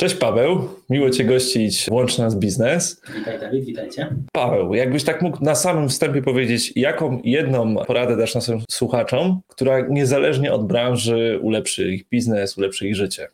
Cześć Paweł, miło Cię gościć Łączy Nas Biznes. Witaj Dawid, witajcie. Paweł, jakbyś tak mógł na samym wstępie powiedzieć, jaką jedną poradę dasz naszym słuchaczom, która niezależnie od branży ulepszy ich biznes, ulepszy ich życie?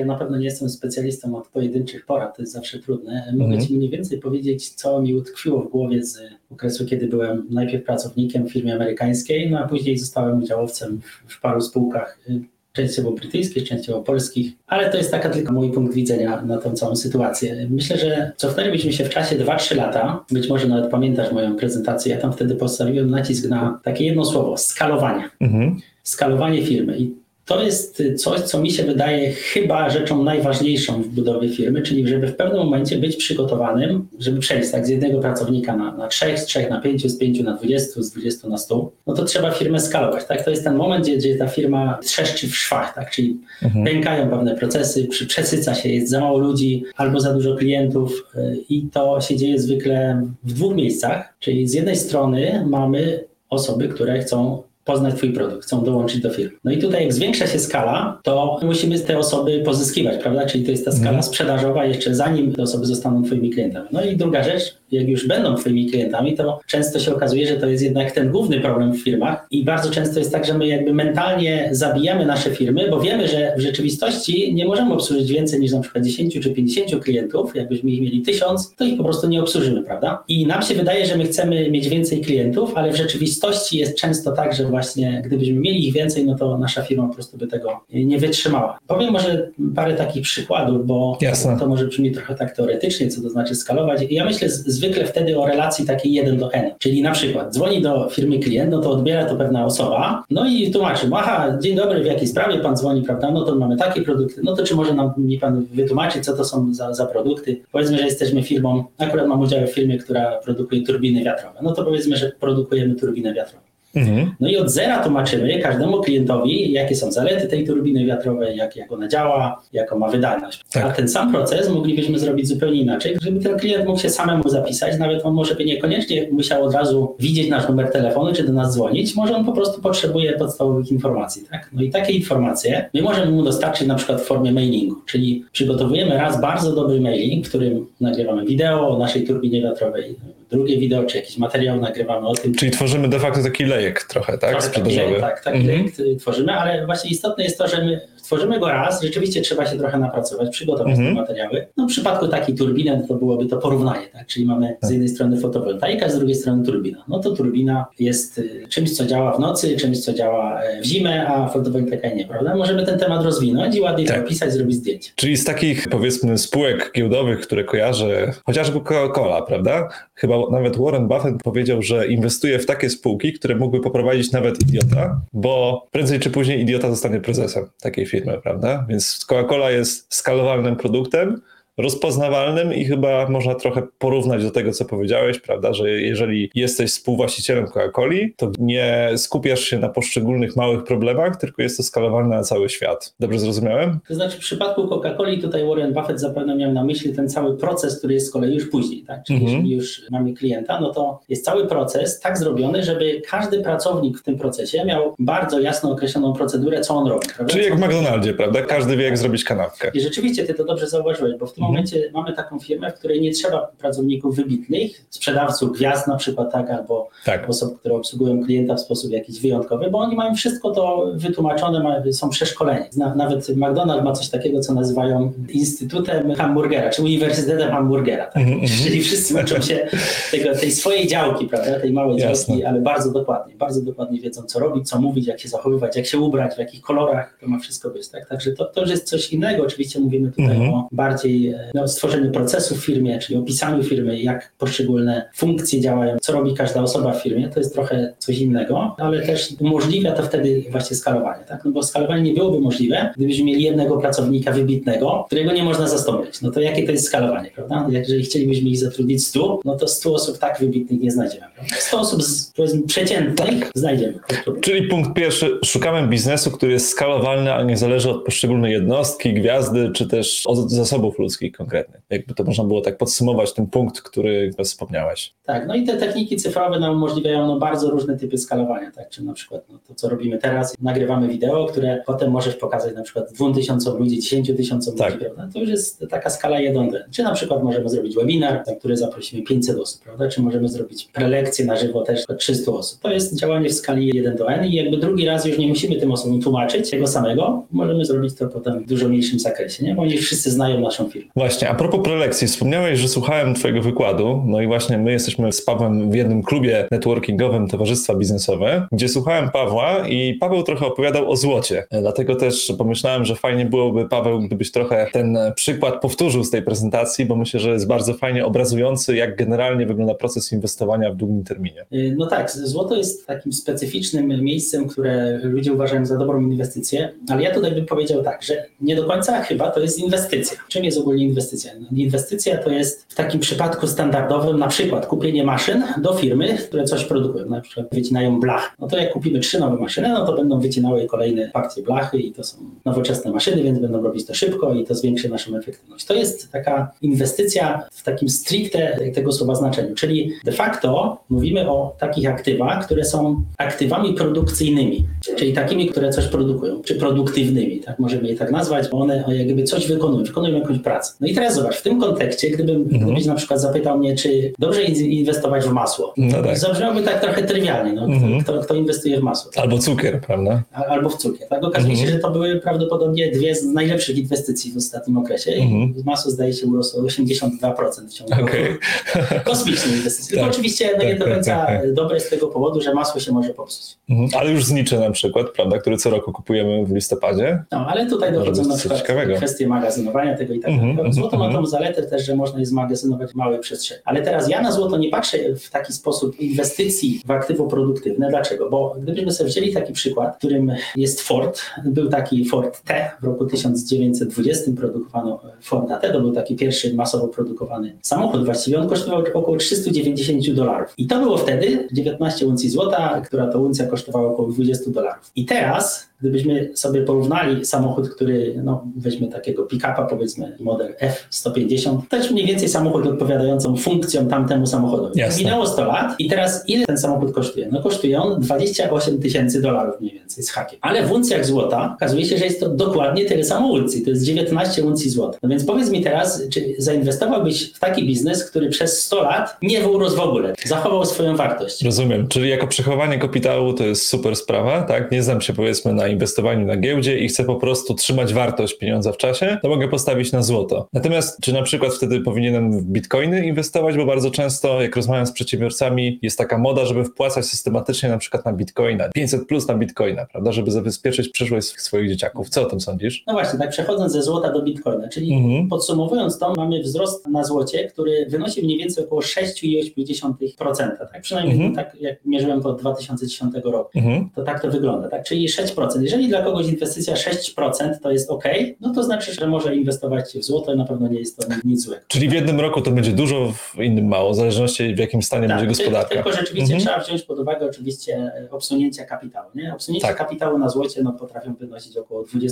Wiesz, ja na pewno nie jestem specjalistą od pojedynczych porad, to jest zawsze trudne. Mogę mhm. Ci mniej więcej powiedzieć, co mi utkwiło w głowie z okresu, kiedy byłem najpierw pracownikiem w firmie amerykańskiej, no a później zostałem udziałowcem w paru spółkach, y, częściowo brytyjskich, częściowo polskich, ale to jest taka tylko mój punkt widzenia na tę całą sytuację. Myślę, że cofnęlibyśmy się w czasie 2-3 lata, być może nawet pamiętasz moją prezentację, ja tam wtedy postawiłem nacisk na takie jedno słowo, skalowanie. Mhm. Skalowanie firmy. I to jest coś, co mi się wydaje chyba rzeczą najważniejszą w budowie firmy, czyli żeby w pewnym momencie być przygotowanym, żeby przejść tak z jednego pracownika na, na trzech, z trzech na pięciu, z pięciu na dwudziestu, z dwudziestu na stu, no to trzeba firmę skalować. Tak? To jest ten moment, gdzie, gdzie ta firma trzeszczy w szwach, tak? czyli mhm. pękają pewne procesy, przesyca się, jest za mało ludzi albo za dużo klientów y, i to się dzieje zwykle w dwóch miejscach, czyli z jednej strony mamy osoby, które chcą poznać Twój produkt, chcą dołączyć do firmy. No i tutaj jak zwiększa się skala, to musimy te osoby pozyskiwać, prawda? Czyli to jest ta skala mhm. sprzedażowa jeszcze zanim te osoby zostaną Twoimi klientami. No i druga rzecz, jak już będą Twoimi klientami, to często się okazuje, że to jest jednak ten główny problem w firmach i bardzo często jest tak, że my jakby mentalnie zabijamy nasze firmy, bo wiemy, że w rzeczywistości nie możemy obsłużyć więcej niż na przykład 10 czy 50 klientów. Jakbyśmy ich mieli 1000, to ich po prostu nie obsłużymy, prawda? I nam się wydaje, że my chcemy mieć więcej klientów, ale w rzeczywistości jest często tak, że właśnie gdybyśmy mieli ich więcej, no to nasza firma po prostu by tego nie wytrzymała. Powiem może parę takich przykładów, bo Jasne. to może brzmi trochę tak teoretycznie, co to znaczy skalować. Ja myślę zwykle wtedy o relacji takiej 1 do n, czyli na przykład dzwoni do firmy klient, no to odbiera to pewna osoba, no i tłumaczy aha, dzień dobry, w jakiej sprawie pan dzwoni, prawda, no to mamy takie produkty, no to czy może nam, mi pan wytłumaczyć, co to są za, za produkty? Powiedzmy, że jesteśmy firmą, akurat mam udział w firmie, która produkuje turbiny wiatrowe, no to powiedzmy, że produkujemy turbinę wiatrową. Mhm. No i od zera tłumaczymy każdemu klientowi, jakie są zalety tej turbiny wiatrowej, jak, jak ona działa, jaką ma wydajność. Tak. A ten sam proces moglibyśmy zrobić zupełnie inaczej, żeby ten klient mógł się samemu zapisać, nawet on może by niekoniecznie musiał od razu widzieć nasz numer telefonu, czy do nas dzwonić, może on po prostu potrzebuje podstawowych informacji. Tak? No i takie informacje my możemy mu dostarczyć na przykład w formie mailingu, czyli przygotowujemy raz bardzo dobry mailing, w którym nagrywamy wideo o naszej turbinie wiatrowej, drugie wideo, czy jakiś materiał nagrywamy o tym. Czyli tworzymy de facto taki lejek trochę, tak? Trochę Sprzedażowy. tak, taki mhm. lejek tworzymy, ale właśnie istotne jest to, że my Tworzymy go raz, rzeczywiście trzeba się trochę napracować, przygotować te materiały. No, w przypadku takiej turbiny to byłoby to porównanie, tak? czyli mamy z tak. jednej strony fotowoltaika, z drugiej strony turbina. No to turbina jest y, czymś, co działa w nocy, czymś, co działa e, w zimę, a fotowoltaika nie, prawda? Możemy ten temat rozwinąć i ładnie tak. opisać, zrobić zdjęcie. Czyli z takich powiedzmy spółek giełdowych, które kojarzę, chociażby Coca-Cola, prawda? Chyba nawet Warren Buffett powiedział, że inwestuje w takie spółki, które mógłby poprowadzić nawet idiota, bo prędzej czy później idiota zostanie prezesem takiej firmy prawda? Więc Coca-Cola jest skalowalnym produktem, rozpoznawalnym i chyba można trochę porównać do tego, co powiedziałeś, prawda, że jeżeli jesteś współwłaścicielem Coca-Coli, to nie skupiasz się na poszczególnych małych problemach, tylko jest to skalowalne na cały świat. Dobrze zrozumiałem? To znaczy w przypadku Coca-Coli tutaj Warren Buffett zapewne miał na myśli ten cały proces, który jest z kolei już później, tak? Czyli mhm. jeżeli już mamy klienta, no to jest cały proces tak zrobiony, żeby każdy pracownik w tym procesie miał bardzo jasno określoną procedurę, co on robi. Prawda? Czyli jak w McDonaldzie, prawda? Każdy wie, jak zrobić kanapkę. I rzeczywiście ty to dobrze zauważyłeś, bo w tym momencie mamy taką firmę, w której nie trzeba pracowników wybitnych, sprzedawców gwiazd na przykład, tak, albo tak. osób, które obsługują klienta w sposób jakiś wyjątkowy, bo oni mają wszystko to wytłumaczone, są przeszkoleni. Nawet McDonald's ma coś takiego, co nazywają Instytutem Hamburgera, czy Uniwersytetem Hamburgera. Tak? Mm -hmm. Czyli wszyscy uczą się tego, tej swojej działki, prawda, tej małej Jasne. działki, ale bardzo dokładnie. Bardzo dokładnie wiedzą, co robić, co mówić, jak się zachowywać, jak się ubrać, w jakich kolorach, to ma wszystko być. Tak? Także to, to już jest coś innego. Oczywiście mówimy tutaj mm -hmm. o bardziej no, stworzeniu procesu w firmie, czyli opisaniu firmy, jak poszczególne funkcje działają, co robi każda osoba w firmie, to jest trochę coś innego, ale też umożliwia to wtedy właśnie skalowanie, tak? No bo skalowanie nie byłoby możliwe, gdybyśmy mieli jednego pracownika wybitnego, którego nie można zastąpić. No to jakie to jest skalowanie, prawda? Jeżeli chcielibyśmy ich zatrudnić 100, no to 100 osób tak wybitnych nie znajdziemy. Prawda? 100 osób z, powiedzmy przeciętnych znajdziemy. Czyli punkt pierwszy, szukamy biznesu, który jest skalowalny, a nie zależy od poszczególnej jednostki, gwiazdy, czy też od zasobów ludzkich wszystkich konkretnych. Jakby to można było tak podsumować ten punkt, który wspomniałeś. Tak, no i te techniki cyfrowe nam umożliwiają no, bardzo różne typy skalowania, tak, czy na przykład no, to, co robimy teraz, nagrywamy wideo, które potem możesz pokazać na przykład 2000 ludzi, 10 tysiącom tak. ludzi, prawda? To już jest taka skala 1 do Czy na przykład możemy zrobić webinar, na który zaprosimy 500 osób, prawda? Czy możemy zrobić prelekcję na żywo też 300 osób. To jest działanie w skali 1 do N i jakby drugi raz już nie musimy tym osobom tłumaczyć tego samego, możemy zrobić to potem w dużo mniejszym zakresie, nie? Bo oni wszyscy znają naszą firmę. Właśnie, a propos prelekcji, wspomniałeś, że słuchałem twojego wykładu, no i właśnie my jesteśmy z Pawłem w jednym klubie networkingowym Towarzystwa Biznesowe, gdzie słuchałem Pawła i Paweł trochę opowiadał o złocie. Dlatego też pomyślałem, że fajnie byłoby, Paweł, gdybyś trochę ten przykład powtórzył z tej prezentacji, bo myślę, że jest bardzo fajnie obrazujący, jak generalnie wygląda proces inwestowania w długim terminie. Y, no tak, złoto jest takim specyficznym miejscem, które ludzie uważają za dobrą inwestycję, ale ja tutaj bym powiedział tak, że nie do końca chyba to jest inwestycja. Czym jest ogólnie inwestycja? No, inwestycja to jest w takim przypadku standardowym na przykład kupienie maszyn do firmy, które coś produkują, na przykład wycinają blach. No to jak kupimy trzy nowe maszyny, no to będą wycinały kolejne fakcje blachy i to są nowoczesne maszyny, więc będą robić to szybko i to zwiększy naszą efektywność. To jest taka inwestycja w takim stricte tego słowa znaczeniu, czyli de facto mówimy o takich aktywach, które są aktywami produkcyjnymi, czyli takimi, które coś produkują, czy produktywnymi, tak możemy je tak nazwać, bo one jakby coś wykonują, wykonują jakąś pracę. No i teraz zobacz, w tym kontekście, gdybym, mhm. gdybyś na przykład zapytał mnie, czy dobrze inwestować w masło, no tak. zabrzmiałoby tak trochę trywialnie, no, mhm. kto, kto, inwestuje w masło. Tak? Albo cukier, prawda? Albo w cukier. Tak okazuje mhm. się, że to były prawdopodobnie dwie z najlepszych inwestycji w ostatnim okresie mhm. i masło zdaje się urosło 82% w ciągu okay. roku. Kosmiczne inwestycje. Tak. oczywiście no, nie do tak, końca tak, tak, dobre z tego powodu, że masło się może popsuć. Mhm. Ale już znicze na przykład, prawda, który co roku kupujemy w listopadzie. No, ale tutaj dochodzą na przykład ciekawego. kwestie magazynowania tego i tak dalej. Złoto ma tą zaletę też, że można je zmagazynować w małej przestrzeni. Ale teraz ja na złoto nie patrzę w taki sposób inwestycji w aktywo produktywne. Dlaczego? Bo gdybyśmy sobie wzięli taki przykład, którym jest Ford, był taki Ford T w roku 1920 produkowano Forda T, to był taki pierwszy masowo produkowany samochód. Właściwie on kosztował około 390 dolarów. I to było wtedy 19 uncji złota, która to uncja kosztowała około 20 dolarów. I teraz Gdybyśmy sobie porównali samochód, który, no weźmy takiego pick-upa, powiedzmy model F-150, to jest mniej więcej samochód odpowiadający funkcjom tamtemu samochodowi. Jasne. Minęło 100 lat i teraz ile ten samochód kosztuje? No kosztuje on 28 tysięcy dolarów mniej więcej z hakiem. Ale w uncjach złota okazuje się, że jest to dokładnie tyle samo uncji, to jest 19 uncji złota. No więc powiedz mi teraz, czy zainwestowałbyś w taki biznes, który przez 100 lat nie wyrósł w ogóle, zachował swoją wartość? Rozumiem, czyli jako przechowanie kapitału to jest super sprawa, tak? Nie znam się powiedzmy na inwestowaniu na giełdzie i chcę po prostu trzymać wartość pieniądza w czasie, to mogę postawić na złoto. Natomiast czy na przykład wtedy powinienem w bitcoiny inwestować, bo bardzo często jak rozmawiam z przedsiębiorcami jest taka moda, żeby wpłacać systematycznie na przykład na bitcoina, 500 plus na bitcoina, prawda, żeby zabezpieczyć przyszłość swoich dzieciaków. Co o tym sądzisz? No właśnie, tak przechodząc ze złota do bitcoina, czyli mhm. podsumowując to, mamy wzrost na złocie, który wynosi mniej więcej około 6,8%, tak? Przynajmniej mhm. tak jak mierzyłem to od 2010 roku. Mhm. To tak to wygląda, tak? Czyli 6%. Jeżeli dla kogoś inwestycja 6% to jest ok, no to znaczy, że może inwestować w złoto i na pewno nie jest to nic złego. Czyli w jednym roku to będzie dużo, w innym mało, w zależności w jakim stanie tak, będzie gospodarka. Tylko rzeczywiście mhm. trzeba wziąć pod uwagę oczywiście e, obsunięcia kapitału. Nie? Obsunięcia tak. kapitału na złocie no, potrafią wynosić około 20%,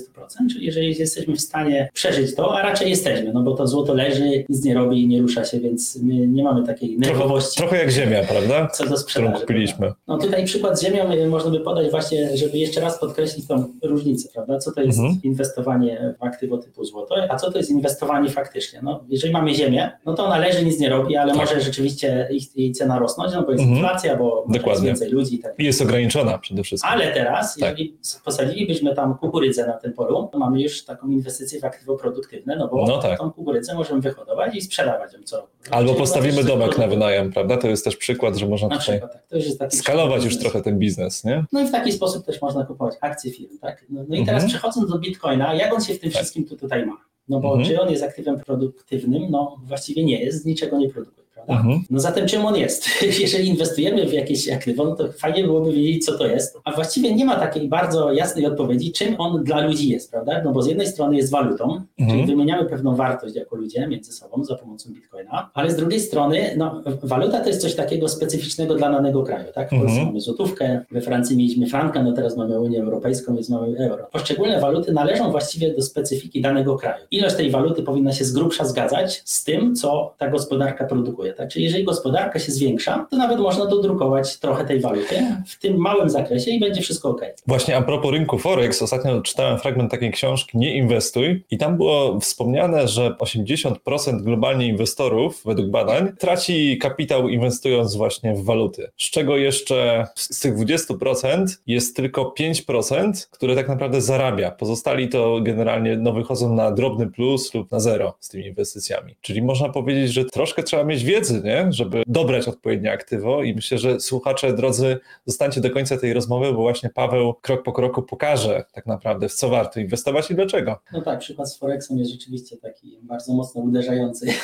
czyli jeżeli jesteśmy w stanie przeżyć to, a raczej jesteśmy, no bo to złoto leży, nic nie robi i nie rusza się, więc my nie mamy takiej nerwowości. Trochę, trochę jak ziemia, prawda? Co do sprzedaży. Którą kupiliśmy. No tutaj przykład z ziemią e, można by podać właśnie, żeby jeszcze raz podkreślić tą różnicę, prawda? Co to jest mhm. inwestowanie w aktywo typu złoto, a co to jest inwestowanie faktycznie? No, jeżeli mamy ziemię, no to ona leży, nic nie robi, ale tak. może rzeczywiście ich, jej cena rosnąć, no bo jest mhm. inflacja, bo jest więcej ludzi. I, tak. I jest ograniczona przede wszystkim. Ale teraz, tak. jeżeli posadzilibyśmy tam kukurydzę na tym polu, to mamy już taką inwestycję w aktywo produktywne, no bo no tak. tą kukurydzę możemy wyhodować i sprzedawać ją co Albo postawimy domek na wynajem, prawda? To jest też przykład, że można na tutaj przykład, tak. skalować już trochę ten biznes, nie? No i w taki sposób też można kupować akcje firm, tak? No, no i teraz mhm. przechodząc do Bitcoina, jak on się w tym tak. wszystkim tu, tutaj ma? No bo mhm. czy on jest aktywem produktywnym? No właściwie nie jest, z niczego nie produkuje? Mhm. No zatem czym on jest? Jeżeli inwestujemy w jakieś aktywo, no to fajnie byłoby wiedzieć, co to jest. A właściwie nie ma takiej bardzo jasnej odpowiedzi, czym on dla ludzi jest, prawda? No bo z jednej strony jest walutą, mhm. czyli wymieniamy pewną wartość jako ludzie między sobą za pomocą bitcoina, ale z drugiej strony, no, waluta to jest coś takiego specyficznego dla danego kraju, tak? W Polsce mhm. mamy złotówkę, we Francji mieliśmy franka, no teraz mamy Unię Europejską, więc mamy euro. Poszczególne waluty należą właściwie do specyfiki danego kraju. Ilość tej waluty powinna się z grubsza zgadzać z tym, co ta gospodarka produkuje, tak? Czyli jeżeli gospodarka się zwiększa, to nawet można dodrukować trochę tej waluty w tym małym zakresie i będzie wszystko ok. Właśnie a propos rynku Forex, ostatnio czytałem fragment takiej książki Nie inwestuj i tam było wspomniane, że 80% globalnie inwestorów według badań traci kapitał inwestując właśnie w waluty, z czego jeszcze z tych 20% jest tylko 5%, które tak naprawdę zarabia. Pozostali to generalnie no, wychodzą na drobny plus lub na zero z tymi inwestycjami. Czyli można powiedzieć, że troszkę trzeba mieć wiedzy, nie? żeby dobrać odpowiednie aktywo i myślę, że słuchacze drodzy, zostańcie do końca tej rozmowy, bo właśnie Paweł krok po kroku pokaże tak naprawdę w co warto inwestować i dlaczego. No tak, przykład z Forexem jest rzeczywiście taki bardzo mocno uderzający.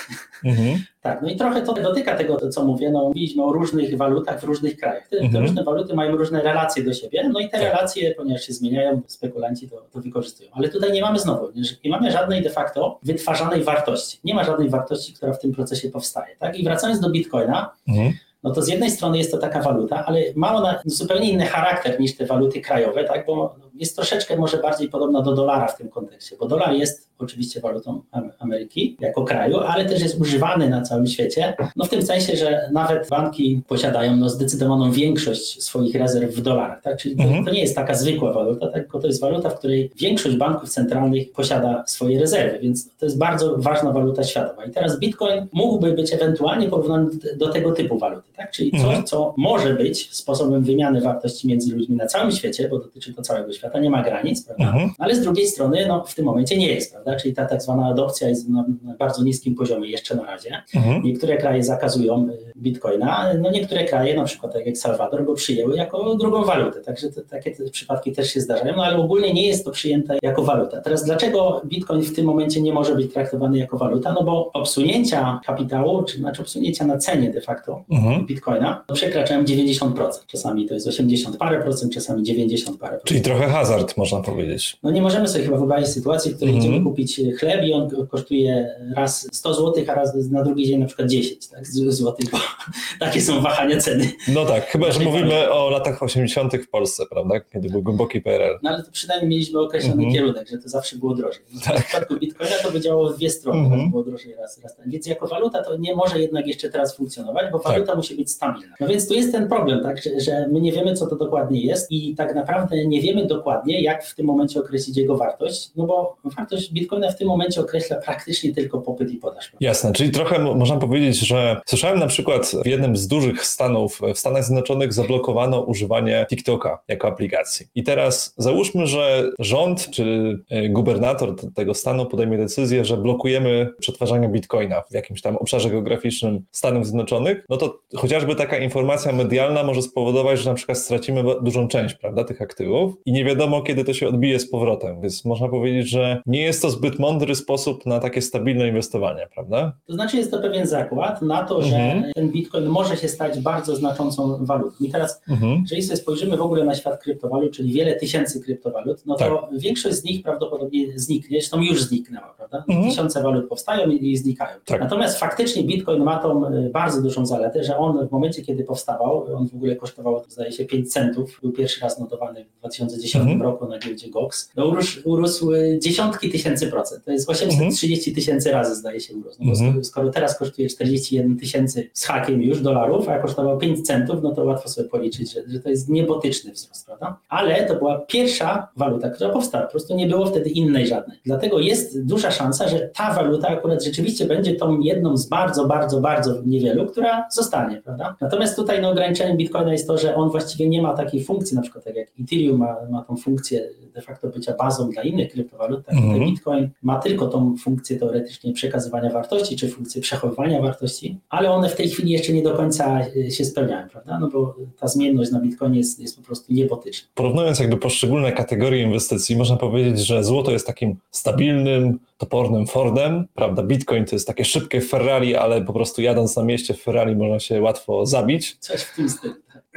Mhm. tak, no i trochę to dotyka tego, co mówię, no mówiliśmy o różnych walutach w różnych krajach. Te, te mhm. różne waluty mają różne relacje do siebie, no i te tak. relacje, ponieważ się zmieniają, spekulanci to, to wykorzystują. Ale tutaj nie mamy znowu, nie mamy żadnej de facto wytwarzanej wartości. Nie ma żadnej wartości, która w tym procesie powstaje. Tak? I wracając do Bitcoina, mhm no to z jednej strony jest to taka waluta, ale ma ona zupełnie inny charakter niż te waluty krajowe, tak? bo jest troszeczkę może bardziej podobna do dolara w tym kontekście, bo dolar jest oczywiście walutą Ameryki jako kraju, ale też jest używany na całym świecie. No w tym sensie, że nawet banki posiadają no, zdecydowaną większość swoich rezerw w dolarach. Tak? Czyli to, mhm. to nie jest taka zwykła waluta, tak? tylko to jest waluta, w której większość banków centralnych posiada swoje rezerwy, więc to jest bardzo ważna waluta światowa. I teraz Bitcoin mógłby być ewentualnie porównany do tego typu waluty, tak? czyli coś, mhm. co może być sposobem wymiany wartości między ludźmi na całym świecie, bo dotyczy to całego świata, nie ma granic, prawda? Mhm. ale z drugiej strony no, w tym momencie nie jest. Prawda? Czyli ta tak zwana adopcja jest na, bardzo niskim poziomie jeszcze na razie. Mhm. Niektóre kraje zakazują y, bitcoina, no niektóre kraje, na przykład tak jak Salwador, go przyjęły jako drugą walutę. Także te, takie te przypadki też się zdarzają, no ale ogólnie nie jest to przyjęte jako waluta. Teraz dlaczego bitcoin w tym momencie nie może być traktowany jako waluta? No bo obsunięcia kapitału, czy znaczy obsunięcia na cenie de facto mhm. bitcoina przekraczają 90%. Czasami to jest 80 parę procent, czasami 90 parę procent. Czyli trochę hazard można powiedzieć. No nie możemy sobie chyba wyobrazić sytuacji, w której mhm. idziemy kupić chleb i on kosztuje raz 100 zł, a raz na drugi dzień na przykład 10 tak, złotych, bo takie są wahania ceny. No tak, chyba, że mówimy o latach 80. w Polsce, prawda, kiedy był głęboki PRL. No ale to przynajmniej mieliśmy określony mm -hmm. kierunek, że to zawsze było drożej. No, tak. W przypadku Bitcoina to by działało w dwie strony, mm -hmm. było drożej raz, raz. Więc jako waluta to nie może jednak jeszcze teraz funkcjonować, bo waluta tak. musi być stabilna. No więc tu jest ten problem, tak, że, że my nie wiemy, co to dokładnie jest i tak naprawdę nie wiemy dokładnie, jak w tym momencie określić jego wartość, no bo wartość Bitcoina w tym momencie określa praktycznie tylko popyt i podaż. Jasne, czyli trochę można powiedzieć, że słyszałem na przykład w jednym z dużych stanów w Stanach Zjednoczonych zablokowano używanie TikToka jako aplikacji. I teraz załóżmy, że rząd czy e, gubernator tego stanu podejmie decyzję, że blokujemy przetwarzanie bitcoina w jakimś tam obszarze geograficznym Stanów Zjednoczonych, no to chociażby taka informacja medialna może spowodować, że na przykład stracimy dużą część, prawda, tych aktywów i nie wiadomo, kiedy to się odbije z powrotem. Więc można powiedzieć, że nie jest to zbyt mądry sposób na takie stabilne inwestowanie, prawda? To znaczy jest to pewien zakład na to, że mhm. ten bitcoin może się stać bardzo znaczącą walutą. I teraz, mhm. jeżeli sobie spojrzymy w ogóle na świat kryptowalut, czyli wiele tysięcy kryptowalut, no to tak. większość z nich prawdopodobnie zniknie, zresztą już zniknęła, prawda? Mhm. Tysiące walut powstają i, znikają. Tak. Natomiast faktycznie bitcoin ma tą e, bardzo dużą zaletę, że on w momencie, kiedy powstawał, on w ogóle kosztował, zdaje się, 5 centów, był pierwszy raz notowany w 2010 mhm. roku na giełdzie GOX, no urósł, urósł dziesiątki tysięcy procent. To jest 830 mhm. tysięcy razy zdaje się urósł. No bo mhm. skoro, skoro, teraz kosztuje 41 tysięcy z hakiem już dolarów, a kosztował 5 centów, no to łatwo sobie policzyć, że, że to jest niebotyczny wzrost, prawda? Ale to była pierwsza waluta, która powstała. Po prostu nie było wtedy innej żadnej. Dlatego jest duża szansa, że ta waluta akurat rzeczywiście będzie tą jedną z bardzo, bardzo, bardzo niewielu, która zostanie, prawda? Natomiast tutaj no, ograniczeniem Bitcoina jest to, że on właściwie nie ma takiej funkcji, na przykład tak jak Ethereum ma, ma tą funkcję de facto bycia bazą dla innych kryptowalut, tak -hmm. Bitcoin ma tylko tą funkcję teoretycznie przekazywania wartości, czy funkcję przechowywania wartości, ale one w tej chwili jeszcze nie do końca e, się spełniają, prawda? No bo ta zmienność na Bitcoinie jest, jest po prostu niebotyczna. Porównując jakby poszczególne kategorie inwestycji, można powiedzieć, że złoto jest takim stabilnym, topornym Fordem, prawda? Bitcoin to jest takie szybkie Ferrari, ale po prostu jadąc na mieście w Ferrari można się łatwo zabić. Coś w tym stylu.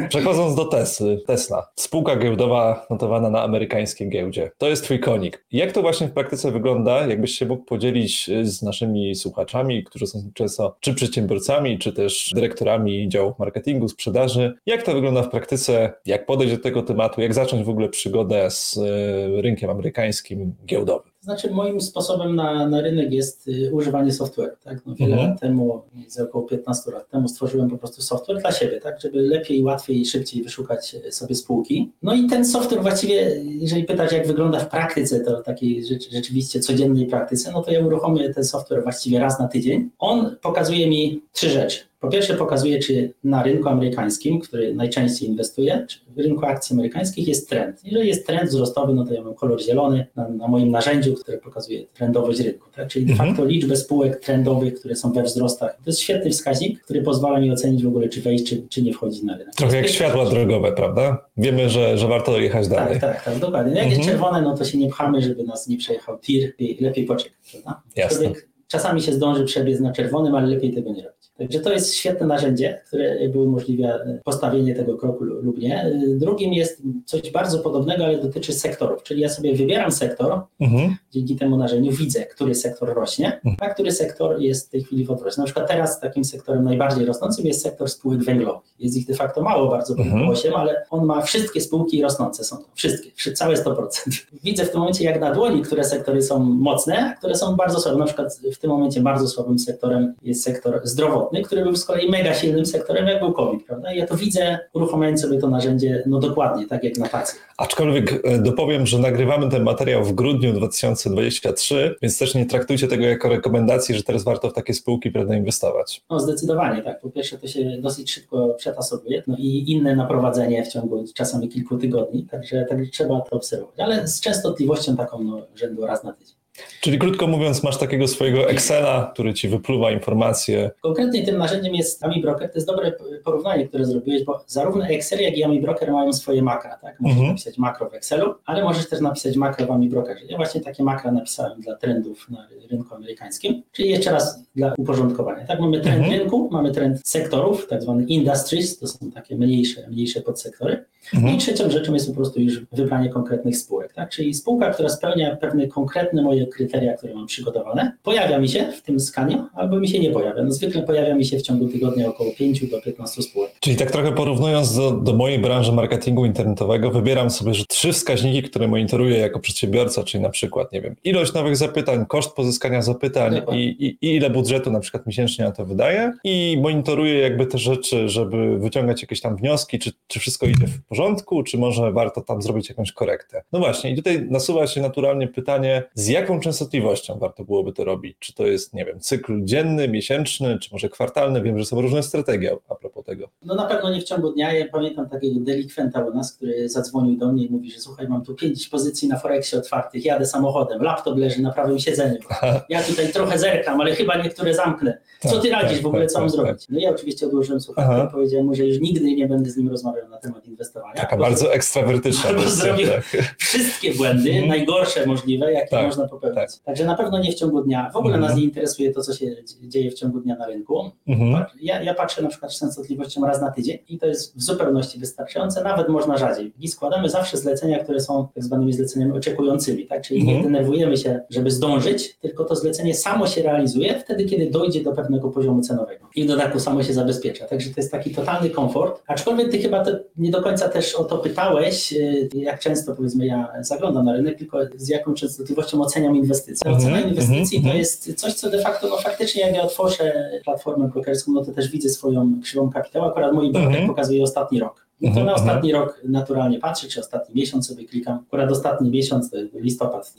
Przechodząc do Tesly, Tesla, spółka giełdowa notowana na amerykańskiej giełdzie. To jest twój konik. Jak to właśnie w praktyce wygląda? Jakbyś się mógł podzielić y, z naszymi słuchaczami, którzy są często czy przedsiębiorcami, czy też dyrektorami działów marketingu, sprzedaży. Jak to wygląda w praktyce? Jak podejść do tego tematu? Jak zacząć w ogóle przygodę z y, rynkiem amerykańskim giełdowym? Znaczy, moim sposobem na, na rynek jest y, używanie software. Tak? No, wiele Mhm. lat temu, z około 15 lat temu, stworzyłem po prostu software dla siebie, tak? żeby lepiej, łatwiej i szybciej wyszukać y, sobie spółki. No i ten software właściwie, jeżeli pytać, jak wygląda w praktyce, to takiej rzecz, rzeczywiście codziennej praktyce, no to ja uruchomię ten software właściwie raz na tydzień. On pokazuje mi trzy rzeczy. Po pierwsze pokazuje, czy na rynku amerykańskim, który najczęściej inwestuje, czy w rynku akcji amerykańskich jest trend. Jeżeli jest trend wzrostowy, no to ja mam kolor zielony na, na moim narzędziu, które pokazuje trendowość rynku. Tak? Czyli de Mhm. facto liczbę spółek trendowych, które są we wzrostach. To jest świetny wskaźnik, który pozwala mi ocenić w ogóle, czy wejść, czy, czy nie wchodzić na rynek. Trochę jak jest światła rzecz. drogowe, prawda? Wiemy, że, że warto jechać dalej. Tak, tak, tak, dokładnie. No jak jest Mhm. czerwone, no to się nie pchamy, żeby nas nie przejechał tir, lepiej, lepiej poczekać, prawda? Jasne. Czasami się zdąży przebiec na czerwonym, ale lepiej tego nie robić. Także to jest świetne narzędzie, które jakby umożliwia e, postawienie tego kroku lu- lub nie. E, Drugim jest coś bardzo podobnego, ale dotyczy sektorów, czyli ja sobie wybieram sektor, Mhm. dzięki temu narzędziu widzę, który sektor rośnie, Mhm. a który sektor jest w tej chwili w odroście. Na przykład teraz takim sektorem najbardziej rosnącym jest sektor spółek węglowych. Jest ich de facto mało, bardzo Mhm. mhm. 8, ale on ma wszystkie spółki rosnące są to. Wszystkie, wszy- całe 100%. Widzę w tym momencie jak na dłoni, które sektory są mocne, a które są bardzo słabe. Na przykład w tym momencie bardzo słabym sektorem jest sektor zdrowotny, który był z kolei mega silnym sektorem, jak był COVID, prawda? I ja to widzę, uruchamiając sobie to narzędzie, no dokładnie, tak jak na tacy. Aczkolwiek e, dopowiem, że nagrywamy ten materiał w grudniu 2023, więc też nie traktujcie tego jako rekomendacji, że teraz warto w takie spółki prawda, inwestować. No zdecydowanie, tak. Po pierwsze to się dosyć szybko przetasowuje, no i inne naprowadzenie w ciągu czasami kilku tygodni, także, także trzeba to obserwować, ale z częstotliwością taką no, rzędu raz na tydzień. Czyli krótko mówiąc, masz takiego swojego Excela, który ci wypluwa informacje. Konkretnie tym narzędziem jest AmiBroker. To jest dobre porównanie, które zrobiłeś, bo zarówno Excel, jak i AmiBroker mają swoje makra. Tak? Możesz Mhm. napisać makro w Excelu, ale możesz też napisać makro w AmiBrokerze. Ja właśnie takie makra napisałem dla trendów na rynku amerykańskim. Czyli jeszcze raz dla uporządkowania. Tak, mamy trend Mhm. rynku, mamy trend sektorów, tak zwane industries, to są takie mniejsze, mniejsze podsektory. Mhm. I trzecią rzeczą jest po prostu już wybranie konkretnych spółek. Tak? Czyli spółka, która spełnia pewne konkretne moje kryteria, które mam przygotowane, pojawia mi się w tym skanie, albo mi się nie pojawia. No, zwykle pojawia mi się w ciągu tygodnia około 5 do 15 spółek. Czyli tak trochę porównując do, do mojej branży marketingu internetowego, wybieram sobie że trzy wskaźniki, które monitoruję jako przedsiębiorca, czyli na przykład, nie wiem, ilość nowych zapytań, koszt pozyskania zapytań i, i, i ile budżetu na przykład miesięcznie na to wydaję i monitoruję jakby te rzeczy, żeby wyciągać jakieś tam wnioski, czy, czy wszystko idzie w porządku, czy może warto tam zrobić jakąś korektę. No właśnie i tutaj nasuwa się naturalnie pytanie, z jaką częstotliwością warto byłoby to robić? Czy to jest, nie wiem, cykl dzienny, miesięczny, czy może kwartalny? Wiem, że są różne strategie a propos tego. No na pewno nie w ciągu dnia. Ja pamiętam takiego delikwenta u nas, który zadzwonił do mnie i mówi, że słuchaj, mam tu pięć pozycji na Forexie otwartych, jadę samochodem, laptop leży na prawym siedzeniu. Ja tutaj trochę zerkam, ale chyba niektóre zamknę. Co ty Tak, radzisz tak, w ogóle, tak, co mam zrobić? No ja oczywiście odłożyłem słuchawkę i powiedziałem mu, że już nigdy nie będę z nim rozmawiał na temat inwestowania. Taka bo bardzo ekstrawertyczna. Albo wersja, zrobił- tak. wszystkie błędy, Mhm. najgorsze możliwe, jakie Tak, można popełnić. Tak. Także na pewno nie w ciągu dnia. W ogóle Mhm. nas nie interesuje to, co się dzie- dzieje w ciągu dnia na rynku. Mhm. Ja, ja patrzę na przykład z częstotliwością raz na tydzień i to jest w zupełności wystarczające, nawet można rzadziej. I składamy zawsze zlecenia, które są tak zwanymi zleceniami oczekującymi, tak? Czyli nie Mhm. denerwujemy się, żeby zdążyć, tylko to zlecenie samo się realizuje wtedy, kiedy dojdzie do pewnego poziomu cenowego. I w dodatku samo się zabezpiecza. Także to jest taki totalny komfort. Aczkolwiek ty chyba nie do końca też o to pytałeś, yy, jak często powiedzmy ja zaglądam na rynek, tylko z jaką częstotliwością oceniam inwestycje. Mhm, Ocena inwestycji mhm, to jest coś, co de facto, no faktycznie jak ja otworzę platformę brokerską, no to też widzę swoją krzywą kapitału. Akurat mój broker Mhm. pokazuje ostatni rok. No to Mhm, na mhm. ostatni rok naturalnie patrzę, czy ostatni miesiąc sobie klikam. Akurat ostatni miesiąc, to listopad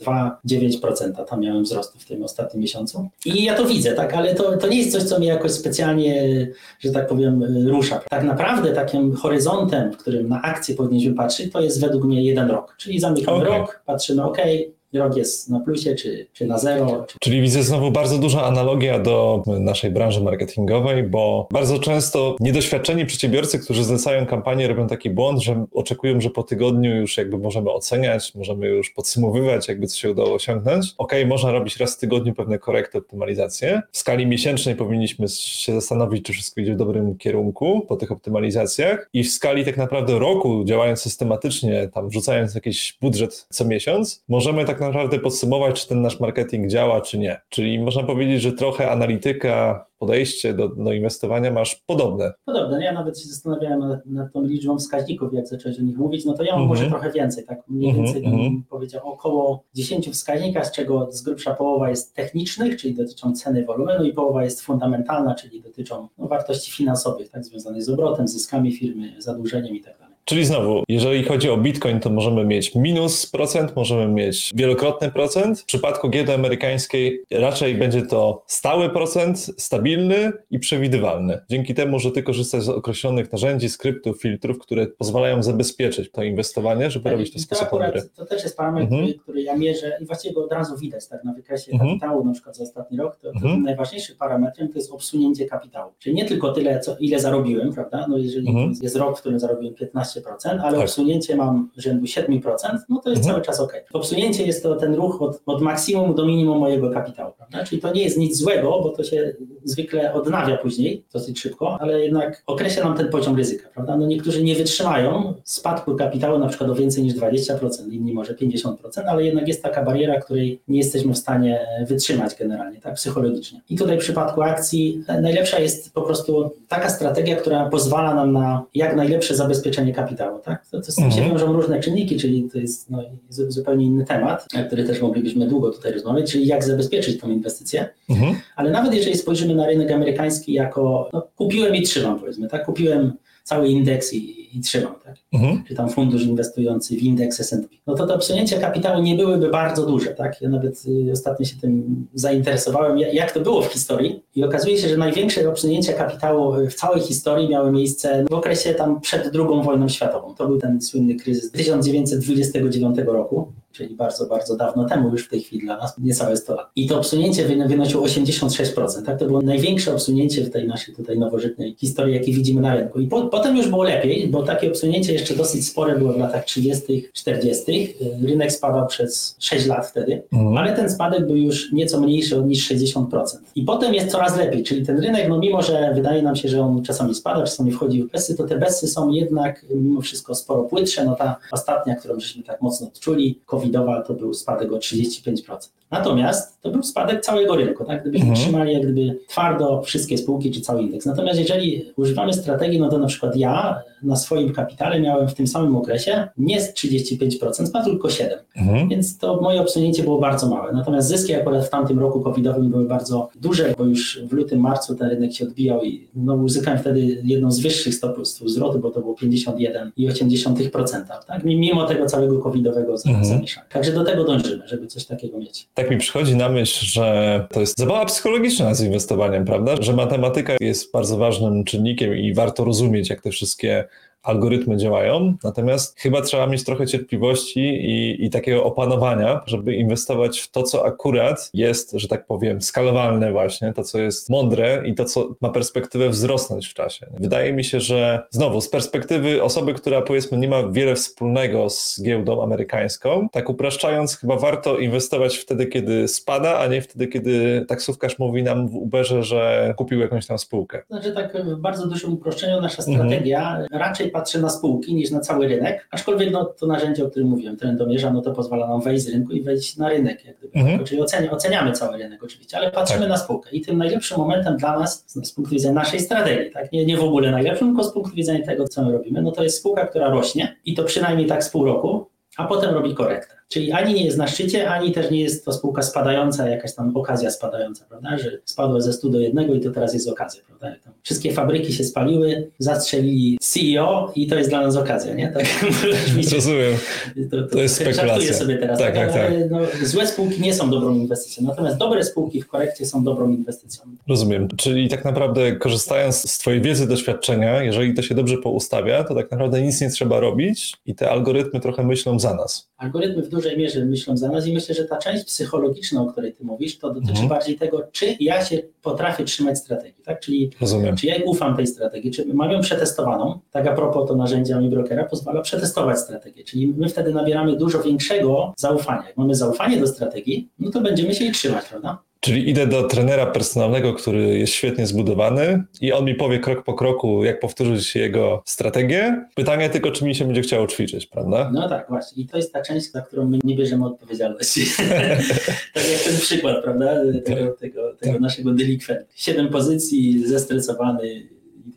2,9%, tam miałem wzrostu w tym ostatnim miesiącu. I ja to widzę, tak, ale to, to nie jest coś, co mnie jakoś specjalnie, że tak powiem, rusza. Tak naprawdę takim horyzontem, w którym na akcję powinniśmy patrzeć, to jest według mnie jeden rok. Czyli zamykamy Okej. rok, patrzymy, ok, rok jest na plusie, czy, czy na zero. Czy... Czyli widzę znowu bardzo duża analogia do naszej branży marketingowej, bo bardzo często niedoświadczeni przedsiębiorcy, którzy zlecają kampanię, robią taki błąd, że oczekują, że po tygodniu już jakby możemy oceniać, możemy już podsumowywać, jakby co się udało osiągnąć. Ok, można robić raz w tygodniu pewne korekty, optymalizacje. W skali miesięcznej powinniśmy się zastanowić, czy wszystko idzie w dobrym kierunku po tych optymalizacjach i w skali tak naprawdę roku, działając systematycznie, tam wrzucając jakiś budżet co miesiąc, możemy tak naprawdę podsumować, czy ten nasz marketing działa, czy nie. Czyli można powiedzieć, że trochę analityka podejście do, do inwestowania masz podobne. Podobne. Ja nawet się zastanawiałem nad, tą liczbą wskaźników, jak zacząłeś o nich mówić. No to ja mam mm -hmm. może trochę więcej, tak mniej mhm, więcej mm -hmm. bym powiedział około 10 wskaźnika, z czego z grubsza połowa jest technicznych, czyli dotyczą ceny wolumenu i połowa jest fundamentalna, czyli dotyczą no, wartości finansowych, tak związanych z obrotem, zyskami firmy, zadłużeniem i tak. Czyli znowu, jeżeli chodzi o Bitcoin, to możemy mieć minus procent, możemy mieć wielokrotny procent. W przypadku giełdy amerykańskiej raczej będzie to stały procent, stabilny i przewidywalny. Dzięki temu, że ty korzystasz z określonych narzędzi, skryptów, filtrów, które pozwalają zabezpieczyć to inwestowanie, żeby tak, robić to w sposób mądry. To też jest parametr, mhm. który, ja mierzę i właściwie go od razu widać tak, na wykresie mhm. kapitału, na przykład za ostatni rok, to, to mhm. najważniejszym parametrem to jest obsunięcie kapitału. Czyli nie tylko tyle, co, ile zarobiłem, prawda? No jeżeli mhm. jest rok, w którym zarobiłem 15 15%, ale tak. obsunięcie mam rzędu 7%, no to jest mhm. cały czas ok. Obsunięcie jest to ten ruch od, od maksimum do minimum mojego kapitału, prawda? Czyli to nie jest nic złego, bo to się zwykle odnawia później dosyć szybko, ale jednak określa nam ten poziom ryzyka, prawda? No niektórzy nie wytrzymają spadku kapitału na przykład o więcej niż 20%, inni może 50%, ale jednak jest taka bariera, której nie jesteśmy w stanie wytrzymać generalnie, tak, psychologicznie. I tutaj w przypadku akcji najlepsza jest po prostu taka strategia, która pozwala nam na jak najlepsze zabezpieczenie kapitału, tak? To, to z tym mhm. się wiążą różne czynniki, czyli to jest no, zupełnie inny temat, na który też moglibyśmy długo tutaj rozmawiać, czyli jak zabezpieczyć tą inwestycję. Mhm. Ale nawet jeżeli spojrzymy na rynek amerykański jako, no, kupiłem i trzymam powiedzmy, tak? Kupiłem cały indeks i, i trzymam, tak? Mhm. Czy tam fundusz inwestujący w indeks S&P. No to te obsunięcia kapitału nie byłyby bardzo duże, tak? Ja nawet y, ostatnio się tym zainteresowałem, jak to było w historii i okazuje się, że największe obsunięcia kapitału w całej historii miały miejsce w okresie tam przed II wojną światową. To był ten słynny kryzys 1929 roku czyli bardzo, bardzo dawno temu, już w tej chwili dla nas, niecałe 100 lat. I to obsunięcie wynosiło 86%. Tak? To było największe obsunięcie w tej naszej tutaj nowożytnej historii, jakie widzimy na rynku. I po, potem już było lepiej, bo takie obsunięcie jeszcze dosyć spore było w latach 30., 40. Rynek spadał przez 6 lat wtedy, mhm. ale ten spadek był już nieco mniejszy niż 60%. I potem jest coraz lepiej, czyli ten rynek, no mimo, że wydaje nam się, że on czasami spada, czasami wchodzi w besy, to te besy są jednak mimo wszystko sporo płytsze. No ta ostatnia, którą żeśmy tak mocno odczuli, covidowa, to był spadek o 35%. Natomiast to był spadek całego rynku, tak? Gdybyśmy mhm. trzymali jak gdyby twardo wszystkie spółki czy cały indeks. Natomiast jeżeli używamy strategii, no to na przykład ja na swoim kapitale miałem w tym samym okresie nie 35% spadł, tylko 7%. Mhm. Więc to moje obsunięcie było bardzo małe. Natomiast zyski akurat w tamtym roku covidowym były bardzo duże, bo już w lutym, marcu ten rynek się odbijał i no, uzyskałem wtedy jedną z wyższych stop zwrotu, bo to było 51,8%. Tak? Mimo tego całego covidowego mhm. Także do tego dążymy, żeby coś takiego mieć. Tak mi przychodzi na myśl, że to jest zabawa psychologiczna z inwestowaniem, prawda? Że matematyka jest bardzo ważnym czynnikiem i warto rozumieć, jak te wszystkie algorytmy działają, natomiast chyba trzeba mieć trochę cierpliwości i, i, takiego opanowania, żeby inwestować w to, co akurat jest, że tak powiem, skalowalne właśnie, to, co jest mądre i to, co ma perspektywę wzrosnąć w czasie. Wydaje mi się, że znowu z perspektywy osoby, która powiedzmy nie ma wiele wspólnego z giełdą amerykańską, tak upraszczając, chyba warto inwestować wtedy, kiedy spada, a nie wtedy, kiedy taksówkarz mówi nam w Uberze, że kupił jakąś tam spółkę. Znaczy tak bardzo dużym uproszczeniu nasza strategia mhm. raczej patrzę na spółki niż na cały rynek, aczkolwiek no, to narzędzie, o którym mówiłem, trendomierza, no to pozwala nam wejść z rynku i wejść na rynek. Jak gdyby, mhm. Czyli ocenia, oceniamy cały rynek oczywiście, ale patrzymy tak. na spółkę i tym najlepszym momentem dla nas, z punktu widzenia naszej strategii, tak? nie, nie w ogóle najlepszym, tylko z punktu widzenia tego, co my robimy, no to jest spółka, która rośnie i to przynajmniej tak z pół roku, a potem robi korektę. Czyli ani nie jest na szczycie, ani też nie jest to spółka spadająca, jakaś tam okazja spadająca, prawda? Że spadło ze 100 do 1 i to teraz jest okazja, prawda? Tam wszystkie fabryki się spaliły, zastrzelili CEO i to jest dla nas okazja, nie? Tak, Rozumiem. To, to, to jest spekulacja. sobie teraz, tak, tak, tak. No, złe spółki nie są dobrą inwestycją, natomiast dobre spółki w korekcie są dobrą inwestycją. Rozumiem. Czyli tak naprawdę korzystając z Twojej wiedzy, doświadczenia, jeżeli to się dobrze poustawia, to tak naprawdę nic nie trzeba robić i te algorytmy trochę myślą za nas. Algorytmy w dużej mierze myślą za nas i myślę, że ta część psychologiczna, o której ty mówisz, to dotyczy mhm. bardziej tego, czy ja się potrafię trzymać strategii, tak? Czyli Rozumiem. czy ja ufam tej strategii, czy mam ją przetestowaną, tak a propos to narzędzia mi brokera pozwala przetestować strategię, czyli my wtedy nabieramy dużo większego zaufania. Jak mamy zaufanie do strategii, no to będziemy się jej trzymać, prawda? Czyli idę do trenera personalnego, który jest świetnie zbudowany i on mi powie krok po kroku, jak powtórzyć jego strategię. Pytanie tylko, czy mi się będzie chciało ćwiczyć, prawda? No tak, właśnie. I to jest ta część, za którą my nie bierzemy odpowiedzialności. tak jak ten przykład, prawda? Tego, tak. tego, tego naszego delikwenta. Siedem pozycji, zestresowany i,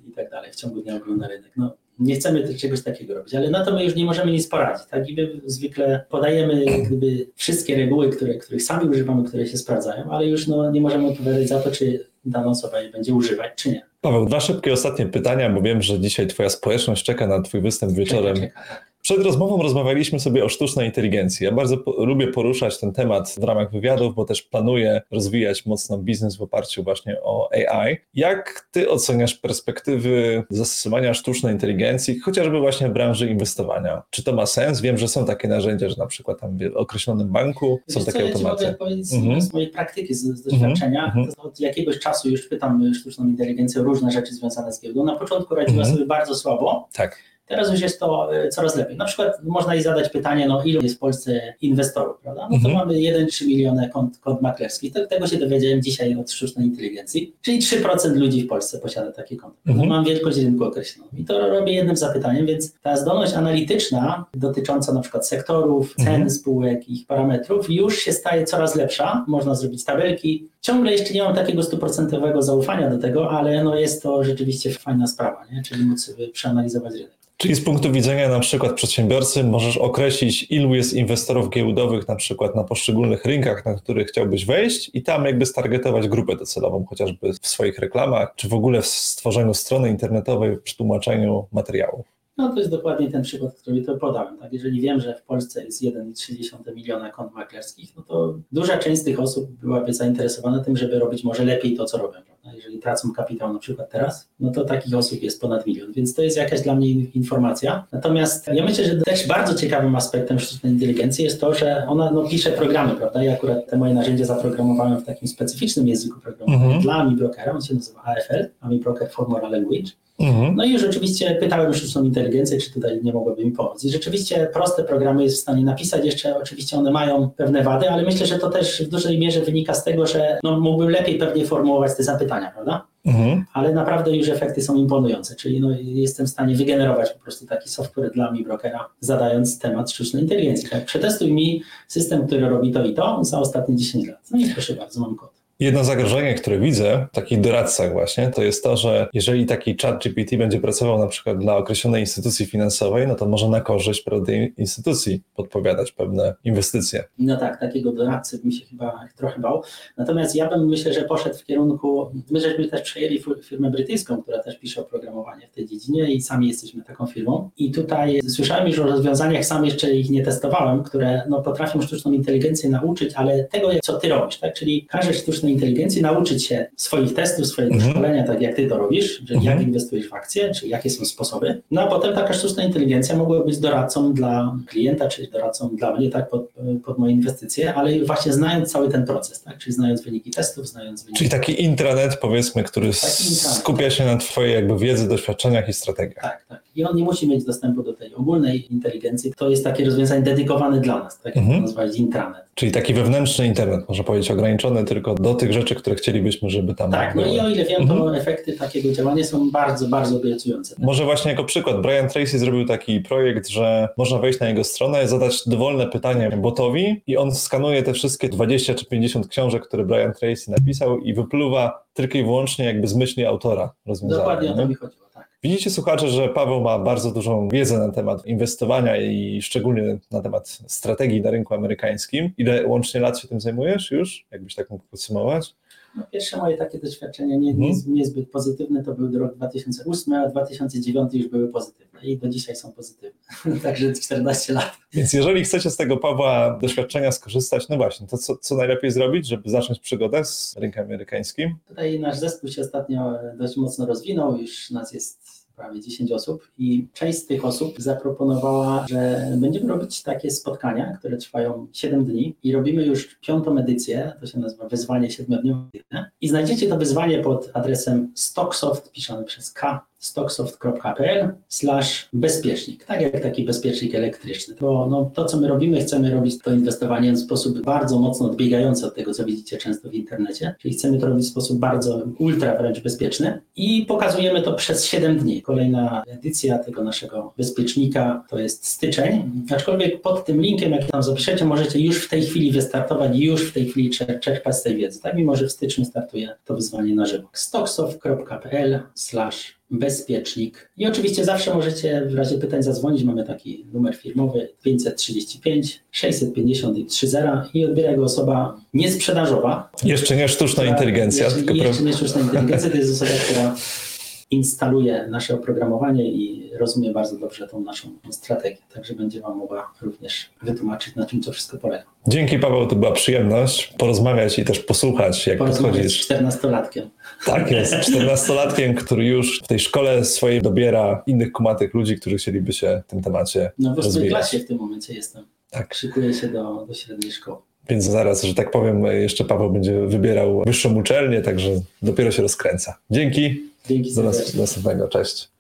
i tak dalej. W ciągu dnia ogląda rynek. No, nie chcemy czegoś takiego robić, ale na to my już nie możemy nic poradzić. Tak? I my zwykle podajemy gdyby wszystkie reguły, które, których sami używamy, które się sprawdzają, ale już no, nie możemy odpowiadać za to, czy dana osoba je będzie używać, czy nie. Paweł, dwa szybkie ostatnie pytania, bo wiem, że dzisiaj Twoja społeczność czeka na Twój występ wieczorem. Czeka, czeka. Przed rozmową rozmawialiśmy sobie o sztucznej inteligencji. Ja bardzo po lubię poruszać ten temat w ramach wywiadów, bo też planuję rozwijać mocno biznes w oparciu właśnie o AI. Jak ty oceniasz perspektywy zastosowania sztucznej inteligencji, chociażby właśnie w branży inwestowania? Czy to ma sens? Wiem, że są takie narzędzia, że na przykład tam w określonym banku są Wiesz takie co, automaty. Ja mogę powiedzieć mm -hmm. z mojej praktyki, z, z doświadczenia. Mm -hmm. Od jakiegoś czasu już pytam sztuczną inteligencję o różne rzeczy związane z giełdą. Na początku radziła mm -hmm. sobie bardzo słabo. Tak Teraz już jest to e, coraz lepiej. Na przykład można jej zadać pytanie, no ilu jest w Polsce inwestorów, prawda? No to mhm. mamy 1-3 miliony kont, kont maklerskich. Tego się dowiedziałem dzisiaj od sztucznej inteligencji. Czyli 3% ludzi w Polsce posiada takie konto. Mhm. Mam wielkość rynku określoną. I to robię jednym zapytaniem, więc ta zdolność analityczna dotycząca na przykład sektorów, cen mhm. spółek, ich parametrów już się staje coraz lepsza. Można zrobić tabelki. Ciągle jeszcze nie mam takiego stuprocentowego zaufania do tego, ale no jest to rzeczywiście fajna sprawa, nie? czyli móc sobie przeanalizować rynek. Czyli z punktu widzenia na przykład przedsiębiorcy możesz określić, ilu jest inwestorów giełdowych na przykład na poszczególnych rynkach, na których chciałbyś wejść i tam jakby stargetować grupę docelową, chociażby w swoich reklamach, czy w ogóle w stworzeniu strony internetowej, w przetłumaczeniu materiałów. No to jest dokładnie ten przykład, który to podałem. Tak? Jeżeli wiem, że w Polsce jest 1,3 miliona kont maklerskich, no to duża część z tych osób byłaby zainteresowana tym, żeby robić może lepiej to, co robią. Jeżeli tracą kapitał na przykład teraz, no to takich osób jest ponad milion, więc to jest jakaś dla mnie informacja. Natomiast ja myślę, że też bardzo ciekawym aspektem sztucznej inteligencji jest to, że ona no, pisze programy, prawda? Ja akurat te moje narzędzia zaprogramowałem w takim specyficznym języku programowania mhm. dla Mi Brokera, on się nazywa AFL, AMI Broker Formula Language. Mhm. No i rzeczywiście pytałem sztuczną inteligencję, czy tutaj nie mogłaby mi pomóc. I rzeczywiście proste programy jest w stanie napisać, jeszcze oczywiście one mają pewne wady, ale myślę, że to też w dużej mierze wynika z tego, że no, mógłbym lepiej pewnie formułować te zapytania, prawda? Mhm. Ale naprawdę już efekty są imponujące, czyli no, jestem w stanie wygenerować po prostu taki software dla mi brokera, zadając temat sztucznej inteligencji. Tak, przetestuj mi system, który robi to i to za ostatnie 10 lat. No i proszę bardzo, mam kod. Jedno zagrożenie, które widzę w takich doradcach właśnie, to jest to, że jeżeli taki chat GPT będzie pracował na przykład dla określonej instytucji finansowej, no to może na korzyść tej instytucji podpowiadać pewne inwestycje. No tak, takiego doradcy bym się chyba trochę bał. Natomiast ja bym myślę, że poszedł w kierunku, my żeśmy też przejęli firmę brytyjską, która też pisze oprogramowanie w tej dziedzinie i sami jesteśmy taką firmą. I tutaj słyszałem już o rozwiązaniach, sam jeszcze ich nie testowałem, które no, potrafią sztuczną inteligencję nauczyć, ale tego, co ty robisz, tak? Czyli każesz sztucznej inteligencji nauczyć się swoich testów, swojego mhm. szkolenia, tak jak ty to robisz, że mhm. jak inwestujesz w akcje, czy jakie są sposoby. No a potem taka sztuczna inteligencja mogła być doradcą dla klienta, czy doradcą dla mnie, tak, pod, pod moje inwestycje, ale właśnie znając cały ten proces, tak, czyli znając wyniki testów, znając wyniki. Czyli taki intranet, powiedzmy, który skupia się na twojej jakby wiedzy, doświadczeniach i strategiach. Tak, tak. I on nie musi mieć dostępu do tej ogólnej inteligencji. To jest takie rozwiązanie dedykowane dla nas, tak jak mhm. to nazwać intranet. Czyli taki wewnętrzny internet, można powiedzieć, ograniczony tylko do tych rzeczy, które chcielibyśmy, żeby tam Tak, były. no i o ile wiem, to mhm. efekty takiego działania są bardzo, bardzo obiecujące. Może właśnie jako przykład, Brian Tracy zrobił taki projekt, że można wejść na jego stronę, zadać dowolne pytanie botowi i on skanuje te wszystkie 20 czy 50 książek, które Brian Tracy napisał i wypluwa tylko i wyłącznie jakby z myśli autora rozwiązania. Dokładnie o to mi chodziło. Widzicie, słuchacze, że Paweł ma bardzo dużą wiedzę na temat inwestowania i szczególnie na temat strategii na rynku amerykańskim. Ile łącznie lat się tym zajmujesz już? Jakbyś tak mógł podsumować? No, pierwsze moje takie doświadczenia nie, nie, mhm. niezbyt pozytywne to był rok 2008, a 2009 już były pozytywne i do dzisiaj są pozytywne. Także 14 lat. Więc jeżeli chcecie z tego Pawła doświadczenia skorzystać, no właśnie, to co, co najlepiej zrobić, żeby zacząć przygodę z rynkiem amerykańskim? Tutaj nasz zespół się ostatnio dość mocno rozwinął, już nas jest prawie 10 osób i część z tych osób zaproponowała, że będziemy robić takie spotkania, które trwają 7 dni i robimy już piątą edycję, to się nazywa wyzwanie siedmiodniowe. I znajdziecie to wyzwanie pod adresem stocksoft, piszony przez K, stocksoft.pl slash bezpiecznik, tak jak taki bezpiecznik elektryczny. To, no, to, co my robimy, chcemy robić to inwestowanie w sposób bardzo mocno odbiegający od tego, co widzicie często w internecie, czyli chcemy to robić w sposób bardzo ultra wręcz bezpieczny i pokazujemy to przez 7 dni. Kolejna edycja tego naszego bezpiecznika to jest styczeń, aczkolwiek pod tym linkiem, jak tam zapiszecie, możecie już w tej chwili wystartować, już w tej chwili czerpać z tej wiedzy. Tak, mimo że w styczniu startuje to wyzwanie na żywo. stocksoft.pl bezpiecznik. I oczywiście zawsze możecie w razie pytań zadzwonić. Mamy taki numer firmowy 535 650 i 30 i odbiera go osoba niesprzedażowa. Jeszcze nie sztuczna inteligencja. Jeszcze, tylko jeszcze nie sztuczna inteligencja, to jest osoba, która instaluje nasze oprogramowanie i rozumie bardzo dobrze tą naszą strategię. Także będzie Wam mogła również wytłumaczyć, na czym to wszystko polega. Dzięki Paweł, to była przyjemność porozmawiać i też posłuchać, jak podchodzisz. z 14-latkiem. Tak jest, 14-latkiem, który już w tej szkole swojej dobiera innych kumatych ludzi, którzy chcieliby się w tym temacie No w rozwijać. klasie w tym momencie jestem. Tak. Szykuję się do, do średniej szkoły. Więc zaraz, że tak powiem, jeszcze Paweł będzie wybierał wyższą uczelnię, także dopiero się rozkręca. Dzięki. Dzięki Do następnego. Cześć.